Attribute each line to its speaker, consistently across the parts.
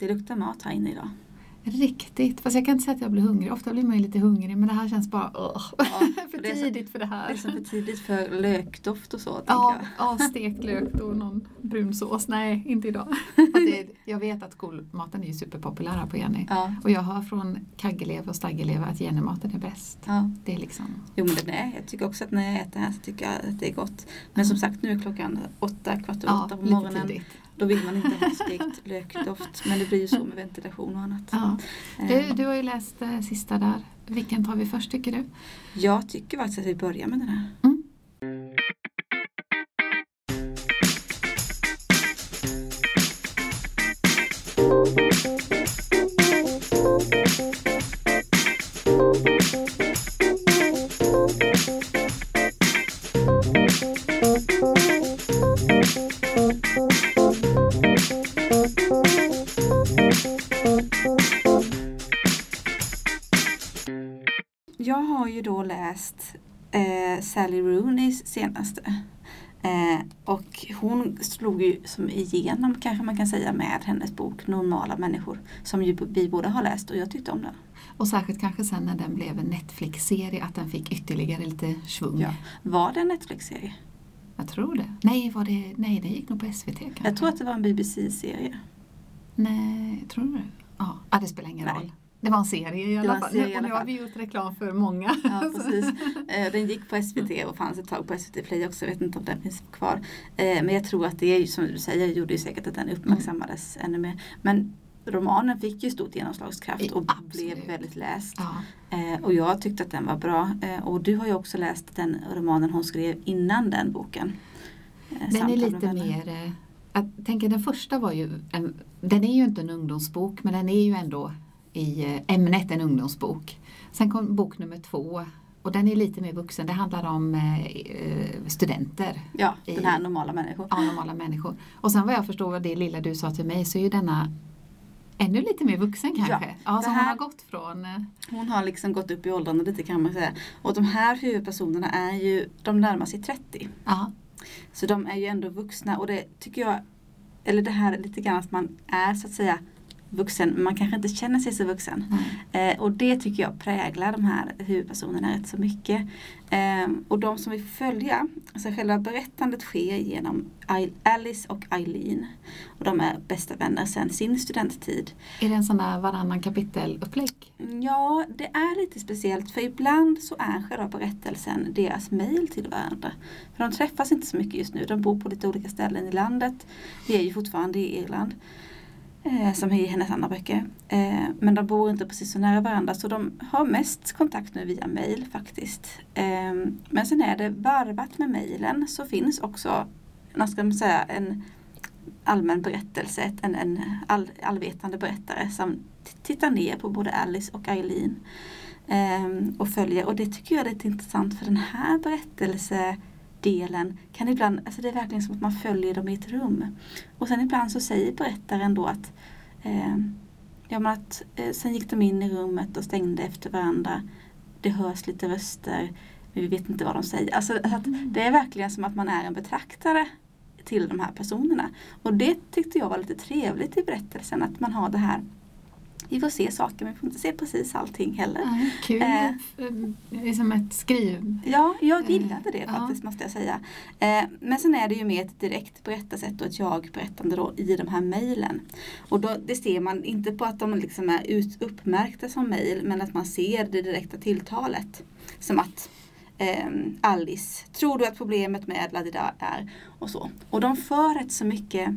Speaker 1: Det luktar mat här inne idag.
Speaker 2: Riktigt, fast jag kan inte säga att jag blir hungrig. Ofta blir man ju lite hungrig men det här känns bara uh,
Speaker 1: Ja,
Speaker 2: för
Speaker 1: så-
Speaker 2: tidigt för det här.
Speaker 1: Det är så för tidigt för lökdoft och så.
Speaker 2: Ja, ja, stekt lök och någon brunsås. Nej, inte idag. Det, jag vet att skolmaten är ju superpopulär här på Jenny.
Speaker 1: Ja,
Speaker 2: Och jag hör från kaggelever och staggelever att Jennymaten är bäst.
Speaker 1: ja.
Speaker 2: Det är liksom...
Speaker 1: Jo men den är, jag tycker också att när jag äter här så tycker jag att det är gott. Men som sagt nu är klockan åtta, kvart över åtta på morgonen.
Speaker 2: tidigt.
Speaker 1: Då vill man inte ha stekt lökdoft. Men det blir ju så med ventilation och annat.
Speaker 2: Ja. Du, du har ju läst eh, sista där. Vilken tar vi först tycker du?
Speaker 1: Jag tycker faktiskt att vi börjar med den här. Senaste. Eh, och hon slog ju som igenom kanske man kan säga med hennes bok Normala människor. Som ju vi båda har läst och jag tyckte om den.
Speaker 2: Och särskilt kanske sen när den blev en Netflix-serie att den fick ytterligare lite svung.
Speaker 1: Ja. Var det en Netflix-serie?
Speaker 2: Jag tror det. Nej, var det, nej, den gick nog på SVT kanske.
Speaker 1: Jag tror att det var en BBC-serie.
Speaker 2: Nej, tror du det? Ja, ah, det spelar ingen
Speaker 1: Nej.
Speaker 2: roll. Det var en serie i alla fall.
Speaker 1: serie
Speaker 2: och nu har vi gjort reklam för många.
Speaker 1: Ja, precis. Eh, Den gick på SVT och fanns ett tag på SVT Play också. Jag vet inte om den finns kvar. Eh, Men jag tror att det som du säger gjorde ju säkert att den uppmärksammades ännu mer. Men romanen fick ju stort genomslagskraft och
Speaker 2: Absolut.
Speaker 1: blev väldigt läst.
Speaker 2: Ja,
Speaker 1: Eh, Och jag tyckte att den var bra. Eh, Och du har ju också läst den romanen hon skrev innan den boken. Eh,
Speaker 2: den är lite mer... Jag tänker den första var ju... En, den är ju inte en ungdomsbok men den är ju ändå i eh, ämnet en ungdomsbok. Sen kom bok nummer två och den är lite mer vuxen. Det handlar om eh, eh, studenter.
Speaker 1: Ja,
Speaker 2: i-
Speaker 1: den här normala människor.
Speaker 2: Ja, normala människor. Och sen vad jag förstår av det lilla du sa till mig så är ju denna ännu lite mer vuxen kanske. Ja,
Speaker 1: det
Speaker 2: så hon
Speaker 1: här-
Speaker 2: har gått från... eh,
Speaker 1: Hon har liksom gått upp i åldrarna lite kan man säga. Och de här huvudpersonerna är ju, de närmar sig 30.
Speaker 2: Ja,
Speaker 1: Så de är ju ändå vuxna och det tycker jag, eller det här är lite grann att man är så att säga vuxen, men man kanske inte känner sig så vuxen.
Speaker 2: nej.
Speaker 1: Eh, och det tycker jag präglar de här huvudpersonerna rätt så mycket. Eh, och de som vi följa, alltså själva berättandet sker genom Alice och Eileen. Och de är bästa vänner sedan sin studenttid.
Speaker 2: Är det en sån där varannan kapitelupplägg?
Speaker 1: Ja, det är lite speciellt för ibland så är själva berättelsen deras mejl till varandra. För de träffas inte så mycket just nu, de bor på lite olika ställen i landet. Vi är ju fortfarande i Irland. Eh, som är i hennes andra böcker. Eh, men de bor inte precis så nära varandra så de har mest kontakt nu via mail faktiskt. Eh, men sen är det varvat med mailen så finns också, man ska säga, en allmän berättelse, en, en all, allvetande berättare som tittar ner på både Alice och Eileen eh, och följer. Och det tycker jag är lite intressant för den här berättelsen berättelsedelen kan ibland, alltså det är verkligen som att man följer dem i ett rum. Och sen ibland så säger berättaren då att, ehm, ja, men att eh, sen gick de in i rummet och stängde efter varandra. Det hörs lite röster men vi vet inte vad de säger. Alltså, att det är verkligen som att man är en betraktare till de här personerna. Och det tyckte jag var lite trevligt i berättelsen att man har det här vi får se saker men vi får inte se precis allting heller.
Speaker 2: Nej, kul.
Speaker 1: Eh.
Speaker 2: Eh, Det är som ett skriv...
Speaker 1: Ja, jag
Speaker 2: Eh,
Speaker 1: gillade det faktiskt måste jag säga. Eh, men sen är det ju mer ett direkt berättarsätt och ett jag-berättande då i de här mejlen. Och då, det ser man inte på att de liksom är ut, uppmärkta som mejl men att man ser det direkta tilltalet. Som att ehm, Alice, tror du att problemet med Ladida är och så. Och de för rätt så mycket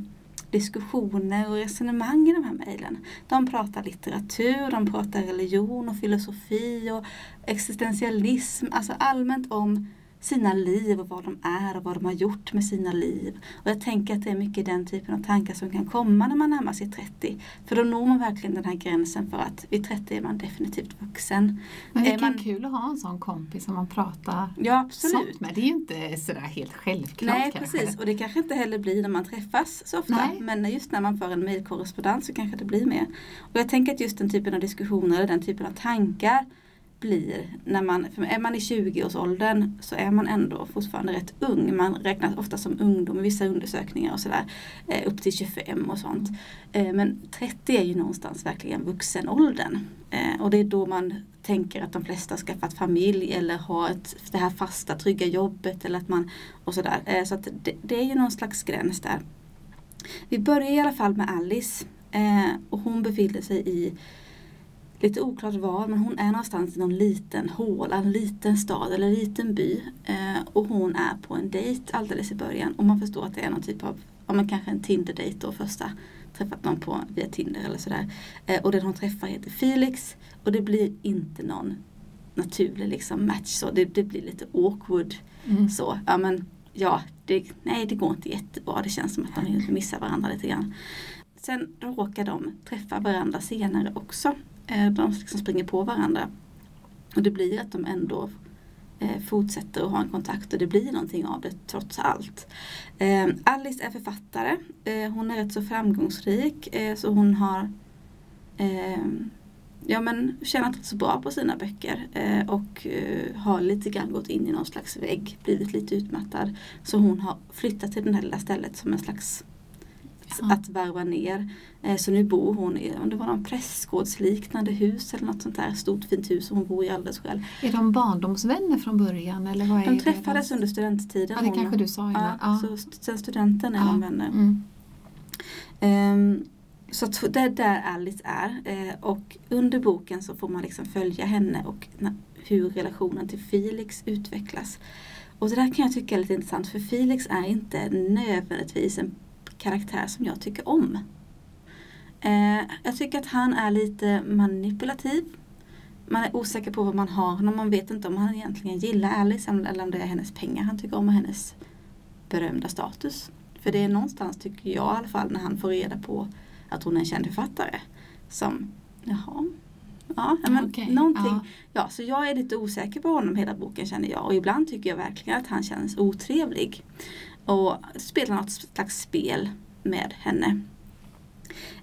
Speaker 1: diskussioner och resonemang i de här mejlen. De pratar litteratur, de pratar religion och filosofi och existentialism, alltså allmänt om sina liv och vad de är och vad de har gjort med sina liv. Och jag tänker att det är mycket den typen av tankar som kan komma när man närmar sig 30. För då når man verkligen den här gränsen för att vid 30 är man definitivt vuxen.
Speaker 2: Men vilken
Speaker 1: man-
Speaker 2: kul att ha en sån kompis som man pratar
Speaker 1: Ja absolut.
Speaker 2: sånt med. Det är ju inte sådär helt självklart
Speaker 1: Nej
Speaker 2: kanske.
Speaker 1: precis och det kanske inte heller blir när man träffas så ofta.
Speaker 2: Nej.
Speaker 1: Men just när man för en mejlkorrespondens så kanske det blir mer. Och jag tänker att just den typen av diskussioner eller den typen av tankar blir, när man, för är man i 20-årsåldern så är man ändå fortfarande rätt ung. Man räknas ofta som ungdom i vissa undersökningar och sådär. Eh, upp till 25 och sånt. Eh, men 30 är ju någonstans verkligen vuxenåldern. Eh, och det är då man tänker att de flesta skaffat familj eller har ett, det här fasta trygga jobbet eller att man och sådär. Så att det, det, är ju någon slags gräns där. Vi börjar i alla fall med Alice och hon befinner sig i lite oklart var, men hon är någonstans i någon liten håla, en liten stad eller en liten by. Eh, och hon är på en dejt alldeles i början och man förstår att det är någon typ av, ja men kanske en Tinder-dejt då första. Träffat någon på, via Tinder eller sådär. Eh, och den hon träffar heter Felix och det blir inte någon naturlig liksom match så. Det, det blir lite awkward mm. så. Ja men ja, det, nej det går inte jättebra. Det känns som att de missar varandra lite grann. Sen råkar de träffa varandra senare också. Eh, de liksom springer på varandra. Och det blir att de ändå eh, fortsätter att ha en kontakt och det blir någonting av det trots allt. Eh, Alice är författare. hon är rätt så framgångsrik så hon har ja, men tjänat rätt så bra på sina böcker och har lite grann gått in i någon slags vägg, blivit lite utmattad. Så hon har flyttat till det här lilla stället som en slags att varva ner. Eh, så nu bor hon i, om det var någon prästgårdsliknande hus eller något sånt där stort fint hus och hon bor i alldeles själv.
Speaker 2: Är de barndomsvänner från början? Eller vad är
Speaker 1: de träffades det? under studenttiden.
Speaker 2: Ja, det kanske du sa
Speaker 1: innan. Ja, ja. Så sen studenten är ja. de vänner. Mm. Um, så det är där Alice är. Eh, och under boken så får man liksom följa henne och hur relationen till Felix utvecklas. Och det där kan jag tycka är lite intressant för Felix är inte nödvändigtvis en karaktär som jag tycker om. Eh, jag tycker att han är lite manipulativ. Man är osäker på vad man har honom. Man vet inte om han egentligen gillar Alice eller om det är hennes pengar han tycker om och hennes berömda status. För det är någonstans, tycker jag i alla fall, när han får reda på att hon är en känd författare. Som, jaha, Ja, men okay. någonting. Ja. ja. så jag är lite osäker på honom hela boken känner jag. Och ibland tycker jag verkligen att han känns otrevlig och spelar något slags spel med henne.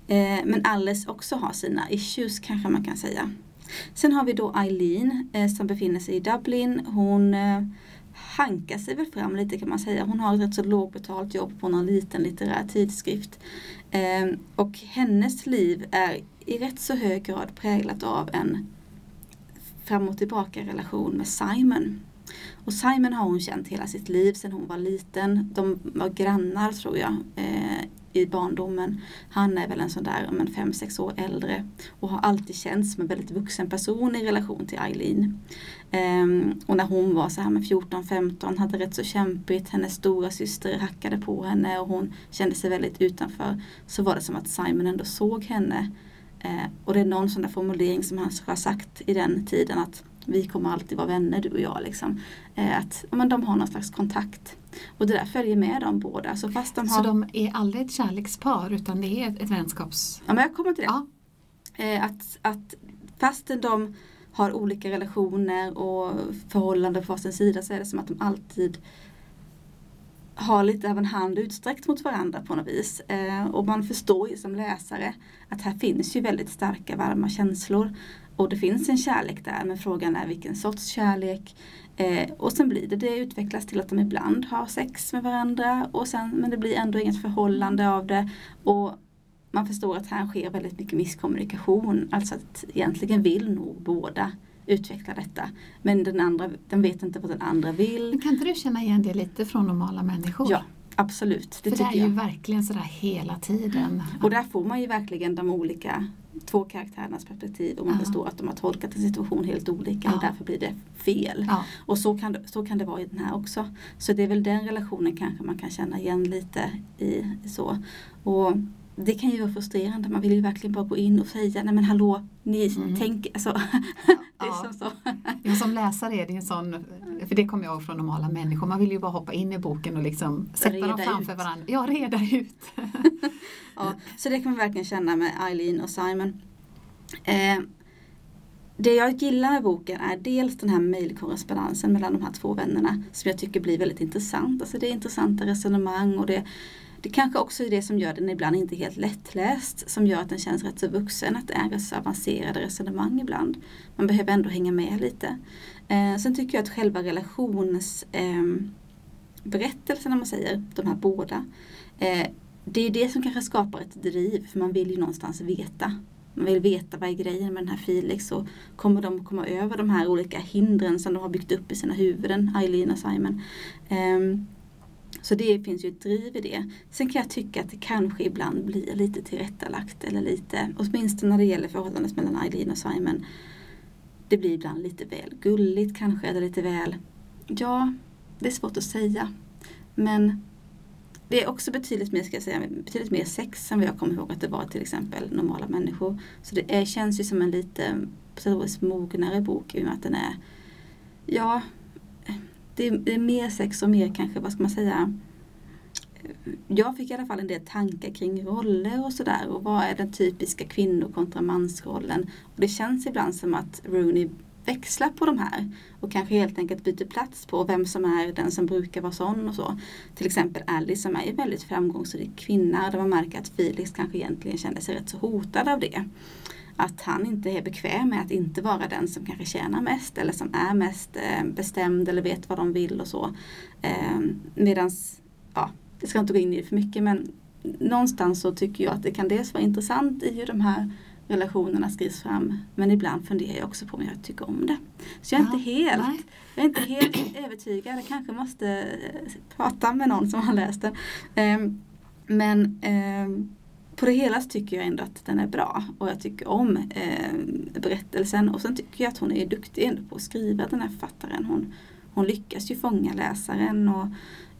Speaker 1: Eh, men Alice också har sina issues kanske man kan säga. Sen har vi då Eileen eh, som befinner sig i Dublin. Hon eh, hankar sig väl fram lite kan man säga. Hon har ett rätt så lågbetalt jobb på någon liten litterär tidskrift. Eh, och hennes liv är i rätt så hög grad präglat av en fram och tillbaka relation med Simon. Och Simon har hon känt hela sitt liv sedan hon var liten. De var grannar tror jag eh, i barndomen. Han är väl en sån där men fem sex år äldre och har alltid känts som en väldigt vuxen person i relation till Eileen. Um, och när hon var så här med 14-15 hade rätt så kämpigt, hennes stora syster hackade på henne och hon kände sig väldigt utanför. Så var det som att Simon ändå såg henne. Uh, och det är någon sån där formulering som han har sagt i den tiden att vi kommer alltid vara vänner du och jag. Liksom. Eh, att men de har någon slags kontakt. Och det där följer med dem båda. Så, fast de har...
Speaker 2: så de är aldrig ett kärlekspar utan det är ett, ett vänskaps...
Speaker 1: Ja men jag kommer till det. Ja. Eh, att, att fastän de har olika relationer och förhållanden på varsin sida så är det som att de alltid har lite av en hand utsträckt mot varandra på något vis. Eh, och man förstår ju som läsare att här finns ju väldigt starka varma känslor. Och det finns en kärlek där men frågan är vilken sorts kärlek. Eh, och sen blir det, det utvecklas till att de ibland har sex med varandra och sen, men det blir ändå inget förhållande av det. Och man förstår att här sker väldigt mycket misskommunikation. Alltså att egentligen vill nog båda utveckla detta. Men den andra den vet inte vad den andra vill.
Speaker 2: Men kan inte du känna igen det lite från normala människor?
Speaker 1: Ja, absolut.
Speaker 2: Det För det är ju jag. verkligen sådär hela tiden.
Speaker 1: Och där får man ju verkligen de olika två karaktärernas perspektiv och man ja. förstår att de har tolkat en situation helt olika ja. och därför blir det fel. Ja. Och så kan, det, så kan det vara i den här också. Så det är väl den relationen kanske man kan känna igen lite i, i så. Och det kan ju vara frustrerande, man vill ju verkligen bara gå in och säga nej men hallå, ni mm. tänker, alltså.
Speaker 2: det är som, så. ja, som läsare är det en sån, för det kommer jag ihåg från normala människor, man vill ju bara hoppa in i boken och liksom sätta reda dem framför ut. varandra. Ja, reda ut.
Speaker 1: ja, så det kan man verkligen känna med Eileen och Simon. Eh, det jag gillar med boken är dels den här mejlkorrespondensen mellan de här två vännerna som jag tycker blir väldigt intressant. Alltså det är intressanta resonemang och det det kanske också är det som gör den ibland inte helt lättläst, som gör att den känns rätt så vuxen, att det är så avancerade resonemang ibland. Man behöver ändå hänga med lite. Eh, sen tycker jag att själva relationsberättelsen, ehm, eh, om man säger, de här båda, eh, det är det som kanske skapar ett driv, för man vill ju någonstans veta. Man vill veta vad är grejen med den här Felix och kommer de att komma över de här olika hindren som de har byggt upp i sina huvuden, Eileen och Simon. Eh, så det finns ju ett driv i det. Sen kan jag tycka att det kanske ibland blir lite tillrättalagt eller lite, åtminstone när det gäller förhållandet mellan Eileen och Simon. Det blir ibland lite väl gulligt kanske, eller lite väl, ja, det är svårt att säga. Men det är också betydligt mer, ska jag säga, betydligt mer sex än vad jag kommer ihåg att det var till exempel normala människor. Så det är, känns ju som en lite på sätt och vis, mognare bok i och med att den är, ja, det är, det är mer sex och mer kanske, vad ska man säga, jag fick i alla fall en del tankar kring roller och sådär och vad är den typiska kvinno kontra mansrollen. Och det känns ibland som att Rooney växlar på de här och kanske helt enkelt byter plats på vem som är den som brukar vara sån och så. Till exempel Alice som är en väldigt framgångsrik kvinna där man märker att Felix kanske egentligen känner sig rätt så hotad av det. Att han inte är bekväm med att inte vara den som kanske tjänar mest eller som är mest eh, bestämd eller vet vad de vill och så. Eh, medans, ja, det ska inte gå in i det för mycket men någonstans så tycker jag att det kan dels vara intressant i hur de här relationerna skrivs fram. Men ibland funderar jag också på om jag tycker om det. Så jag är, ja, inte, helt, jag är inte helt övertygad. Jag kanske måste eh, prata med någon som har läst den. Um, men um, på det hela så tycker jag ändå att den är bra och jag tycker om eh, berättelsen och sen tycker jag att hon är duktig ändå på att skriva den här författaren. Hon, hon lyckas ju fånga läsaren och,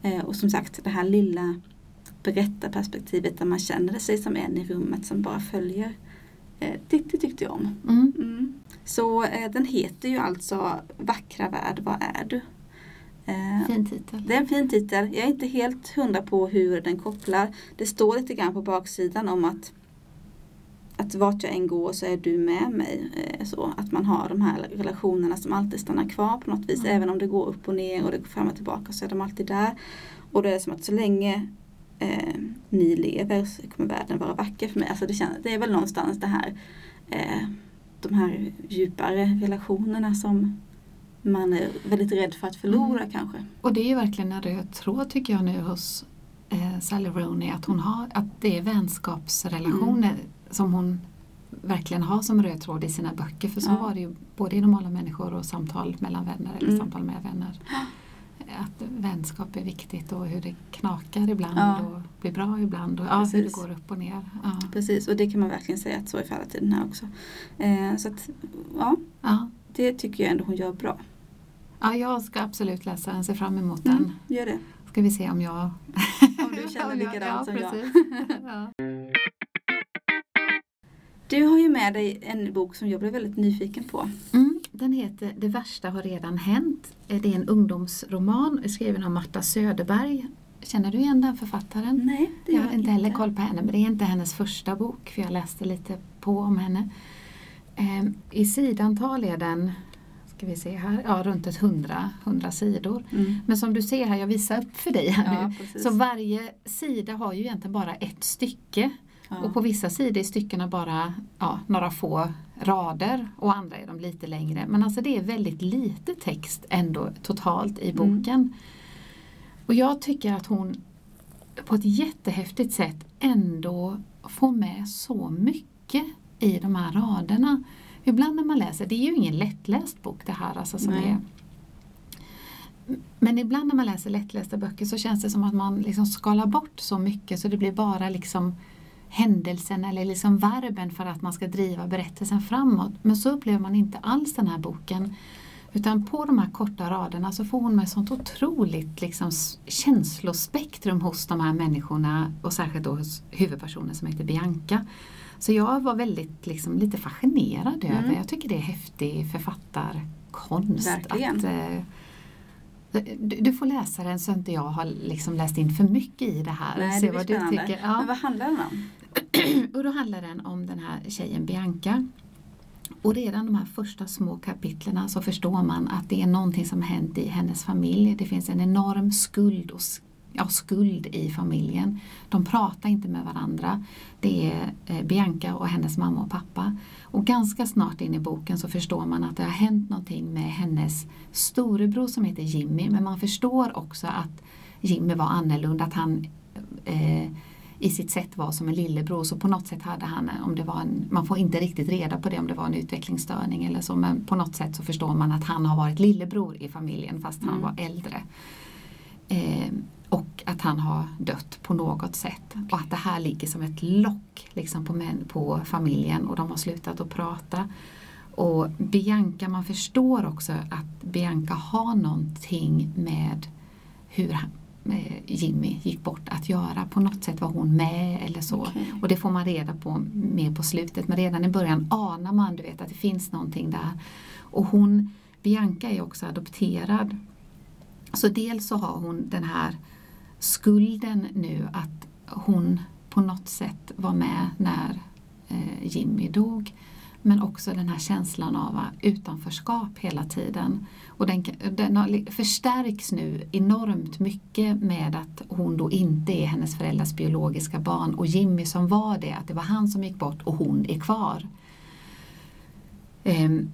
Speaker 1: eh, och som sagt det här lilla berättarperspektivet där man känner sig som en i rummet som bara följer Eh, det, det tyckte jag om. Mm. Mm. Så eh, den heter ju alltså Vackra värld, vad är du?
Speaker 2: Eh, fin titel.
Speaker 1: Det är en fin titel. Jag är inte helt hundra på hur den kopplar. Det står lite grann på baksidan om att att vart jag än går så är du med mig. Eh, så att man har de här relationerna som alltid stannar kvar på något vis. Mm. Även om det går upp och ner och det går fram och tillbaka så är de alltid där. Och det är som att så länge eh, ni lever så kommer världen vara vacker för mig. Alltså det, känns, det är väl någonstans det här eh, de här djupare relationerna som man är väldigt rädd för att förlora mm. kanske.
Speaker 2: Och det är ju verkligen en röd tråd tycker jag nu hos eh, Sally Rooney att hon har, att det är vänskapsrelationer mm. som hon verkligen har som röd tråd i sina böcker. För så ja. var det ju både i normala människor och samtal mellan vänner eller mm. samtal med vänner att vänskap är viktigt och hur det knakar ibland ja. och blir bra ibland och ja, hur det går upp och ner. Ja.
Speaker 1: Precis och det kan man verkligen säga att så är fallet i den här också. Eh, så att, ja, ja, det tycker jag ändå hon gör bra.
Speaker 2: Ja, jag ska absolut läsa den, ser fram emot den. Mm,
Speaker 1: gör det.
Speaker 2: Ska vi se om jag...
Speaker 1: om du känner likadant som jag. ja. Du har ju med dig en bok som jag blev väldigt nyfiken på.
Speaker 2: Mm, den heter Det värsta har redan hänt. Det är en ungdomsroman skriven av Marta Söderberg. Känner du igen den författaren?
Speaker 1: Nej,
Speaker 2: det gör jag har inte heller koll på henne, men det är inte hennes första bok för jag läste lite på om henne. Ehm, I sidantal är den ska vi se här, ja, runt ett hundra, hundra sidor. Mm. Men som du ser här, jag visar upp för dig här ja, nu. Precis. Så varje sida har ju egentligen bara ett stycke. Ja. Och på vissa sidor är styckena bara ja, några få rader och andra är de lite längre. Men alltså det är väldigt lite text ändå totalt i mm. boken. Mm. Och jag tycker att hon på ett jättehäftigt sätt ändå får med så mycket i de här raderna. Ibland när man läser, det är ju ingen lättläst bok det här alltså som är men ibland när man läser lättlästa böcker så känns det som att man liksom skalar bort så mycket så det blir bara liksom händelsen eller liksom varben för att man ska driva berättelsen framåt. Men så upplever man inte alls den här boken. Utan på de här korta raderna så får hon med sånt otroligt liksom, känslospektrum hos de här människorna och särskilt då hos huvudpersonen som heter Bianca. Så jag var väldigt liksom, lite fascinerad mm. över, jag tycker det är häftig författarkonst.
Speaker 1: Verkligen. Att,
Speaker 2: eh, du, du, får läsa den så inte jag har liksom läst in för mycket i det här.
Speaker 1: Nej, det blir spännande. Du ja. Men vad handlar den om?
Speaker 2: och då handlar den om den här tjejen Bianca. Och redan de här första små kapitlerna så förstår man att det är någonting som hänt i hennes familj. Det finns en enorm skuld och ja, skuld i familjen. De pratar inte med varandra. Det är eh, Bianca och hennes mamma och pappa. Och ganska snart in i boken så förstår man att det har hänt någonting med hennes storebror som heter Jimmy. Men man förstår också att Jimmy var annorlunda, att han eh, i sitt sätt var som en lillebror. Så på något sätt hade han, om det var en, man får inte riktigt reda på det om det var en utvecklingsstörning eller så, men på något sätt så förstår man att han har varit lillebror i familjen fast han
Speaker 1: Mm.
Speaker 2: var äldre. Eh, och att han har dött på något sätt. Och att det här ligger som ett lock liksom på, män, på familjen och de har slutat att prata. Och Bianca, man förstår också att Bianca har någonting med hur han, eh, Jimmy gick bort att göra. På något sätt var hon med eller så.
Speaker 1: Okej.
Speaker 2: Och det får man reda på mer på slutet. Men redan i början anar man du vet, att det finns någonting där. Och hon, Bianca är också adopterad. Så dels så har hon den här skulden nu att hon på något sätt var med när eh, Jimmy dog. Men också den här känslan av ah, utanförskap hela tiden. Och den, den förstärks nu enormt mycket med att hon då inte är hennes föräldrars biologiska barn och Jimmy som var det, att det var han som gick bort och hon är kvar. Ehm,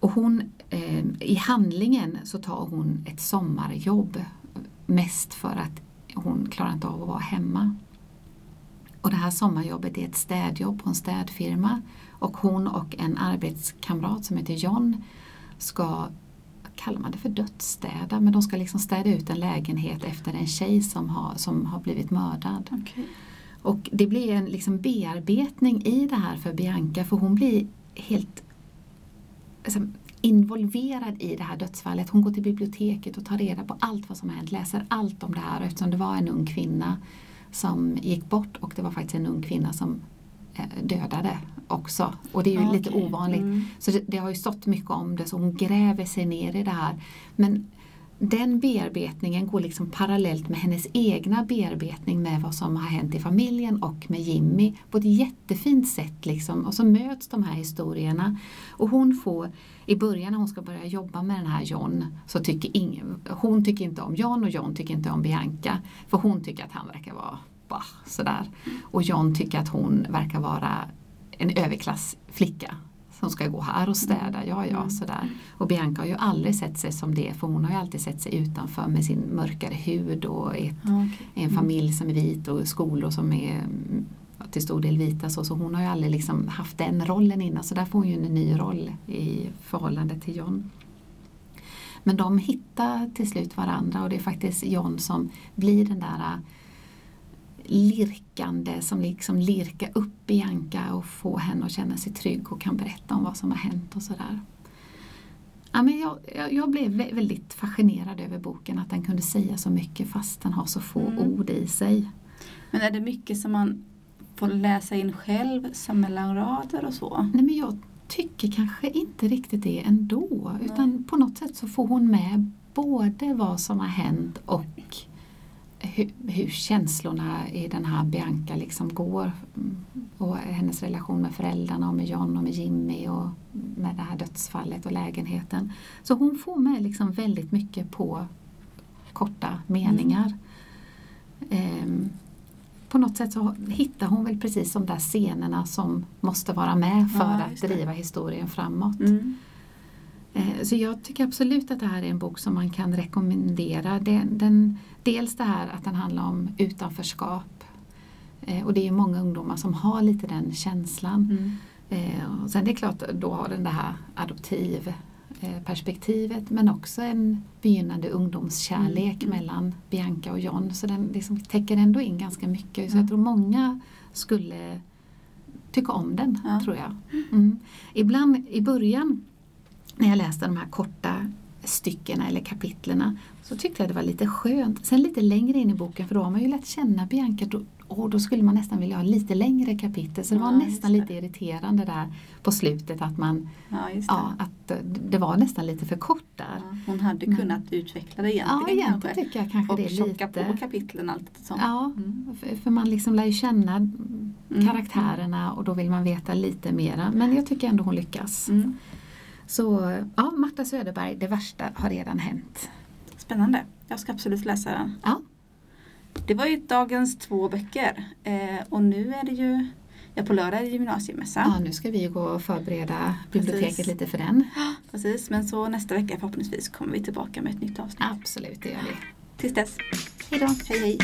Speaker 2: och hon, ehm, I handlingen så tar hon ett sommarjobb mest för att hon klarar inte av att vara hemma. Och det här sommarjobbet är ett städjobb på en städfirma och hon och en arbetskamrat som heter John ska, kallar man det för, dödsstäda, men de ska liksom städa ut en lägenhet efter en tjej som har, som har blivit mördad.
Speaker 1: Okej.
Speaker 2: Och det blir en liksom bearbetning i det här för Bianca för hon blir helt alltså, involverad i det här dödsfallet. Hon går till biblioteket och tar reda på allt vad som hänt, läser allt om det här. Och eftersom det var en ung kvinna som gick bort och det var faktiskt en ung kvinna som eh, dödade också. Och det är ju
Speaker 1: Ja,
Speaker 2: lite ovanligt.
Speaker 1: Mm.
Speaker 2: Så det, det har ju stått mycket om det så hon gräver sig ner i det här. Men den bearbetningen går liksom parallellt med hennes egna bearbetning med vad som har hänt i familjen och med Jimmy på ett jättefint sätt. Liksom. Och så möts de här historierna. Och hon får, i början när hon ska börja jobba med den här John, så tycker ingen, hon tycker inte om John och John tycker inte om Bianca. För hon tycker att han verkar vara bah, sådär. Och John tycker att hon verkar vara en överklassflicka som ska gå här och städa, ja ja
Speaker 1: Mm.
Speaker 2: sådär. Och Bianca har ju aldrig sett sig som det för hon har ju alltid sett sig utanför med sin mörkare hud och ett,
Speaker 1: okej.
Speaker 2: en
Speaker 1: Mm.
Speaker 2: familj som är vit och skolor som är till stor del vita. Så, så hon har ju aldrig liksom haft den rollen innan så där får hon ju en ny roll i förhållande till John. Men de hittar till slut varandra och det är faktiskt John som blir den där lirkande som liksom lirkar upp Bianca och får henne att känna sig trygg och kan berätta om vad som har hänt och sådär. Ja, men jag, jag, jag blev vä- väldigt fascinerad över boken, att den kunde säga så mycket fast den har så få
Speaker 1: Mm.
Speaker 2: ord i sig.
Speaker 1: Men är det mycket som man får läsa in själv som mellan rader och så?
Speaker 2: Nej, men jag tycker kanske inte riktigt det ändå. Utan på något sätt så får hon med både vad som har hänt och hur, hur känslorna i den här Bianca liksom går. Mm. Och hennes relation med föräldrarna och med John och med Jimmy och med det här dödsfallet och lägenheten. Så hon får med liksom väldigt mycket på korta meningar. Ehm, på något sätt så hittar hon väl precis de där scenerna som måste vara med för
Speaker 1: Ja,
Speaker 2: att driva historien framåt.
Speaker 1: Mm.
Speaker 2: Eh, Så jag tycker absolut att det här är en bok som man kan rekommendera. Den, den, dels det här att den handlar om utanförskap. Eh, Och det är många ungdomar som har lite den känslan.
Speaker 1: Mm.
Speaker 2: Eh, Och sen det är klart, då har den det här adoptiv perspektivet men också en begynnande ungdomskärlek
Speaker 1: Mm.
Speaker 2: mellan Bianca och John. Så den liksom täcker ändå in ganska mycket. Så
Speaker 1: Ja.
Speaker 2: jag tror många skulle tycka om den,
Speaker 1: Ja.
Speaker 2: tror jag. Mm. Ibland i början när jag läste de här korta styckena eller kapitlerna så tyckte jag det var lite skönt. Sen lite längre in i boken, för då har man ju lärt känna Bianca då, och då skulle man nästan vilja ha lite längre kapitel. Så det var
Speaker 1: Ja,
Speaker 2: nästan
Speaker 1: det.
Speaker 2: lite irriterande där på slutet att man,
Speaker 1: Ja, det.
Speaker 2: ja, att eh, det var nästan lite för kort där.
Speaker 1: Ja, Hon hade
Speaker 2: Men-
Speaker 1: kunnat utveckla det
Speaker 2: Ja,
Speaker 1: egentligen
Speaker 2: egentligen
Speaker 1: kanske.
Speaker 2: tycker jag kanske
Speaker 1: Och
Speaker 2: det är lite...
Speaker 1: på kapitlen allt som.
Speaker 2: Ja,
Speaker 1: Mm.
Speaker 2: för, för man liksom lär ju känna
Speaker 1: Mm.
Speaker 2: karaktärerna och då vill man veta lite mera. Men jag tycker ändå hon lyckas.
Speaker 1: Mm.
Speaker 2: Så ja, Marta Söderberg, det värsta har redan hänt.
Speaker 1: Spännande. Jag ska absolut läsa den.
Speaker 2: Ja.
Speaker 1: Det var ju dagens två böcker eh, och nu är det ju Ja, på lördag är det gymnasiemässa.
Speaker 2: Ja, nu ska vi gå och förbereda biblioteket
Speaker 1: Precis.
Speaker 2: lite för den.
Speaker 1: Precis, men så nästa vecka förhoppningsvis kommer vi tillbaka med ett nytt avsnitt.
Speaker 2: Absolut, det gör vi.
Speaker 1: Tills dess,
Speaker 2: Hej då!
Speaker 1: hej hej!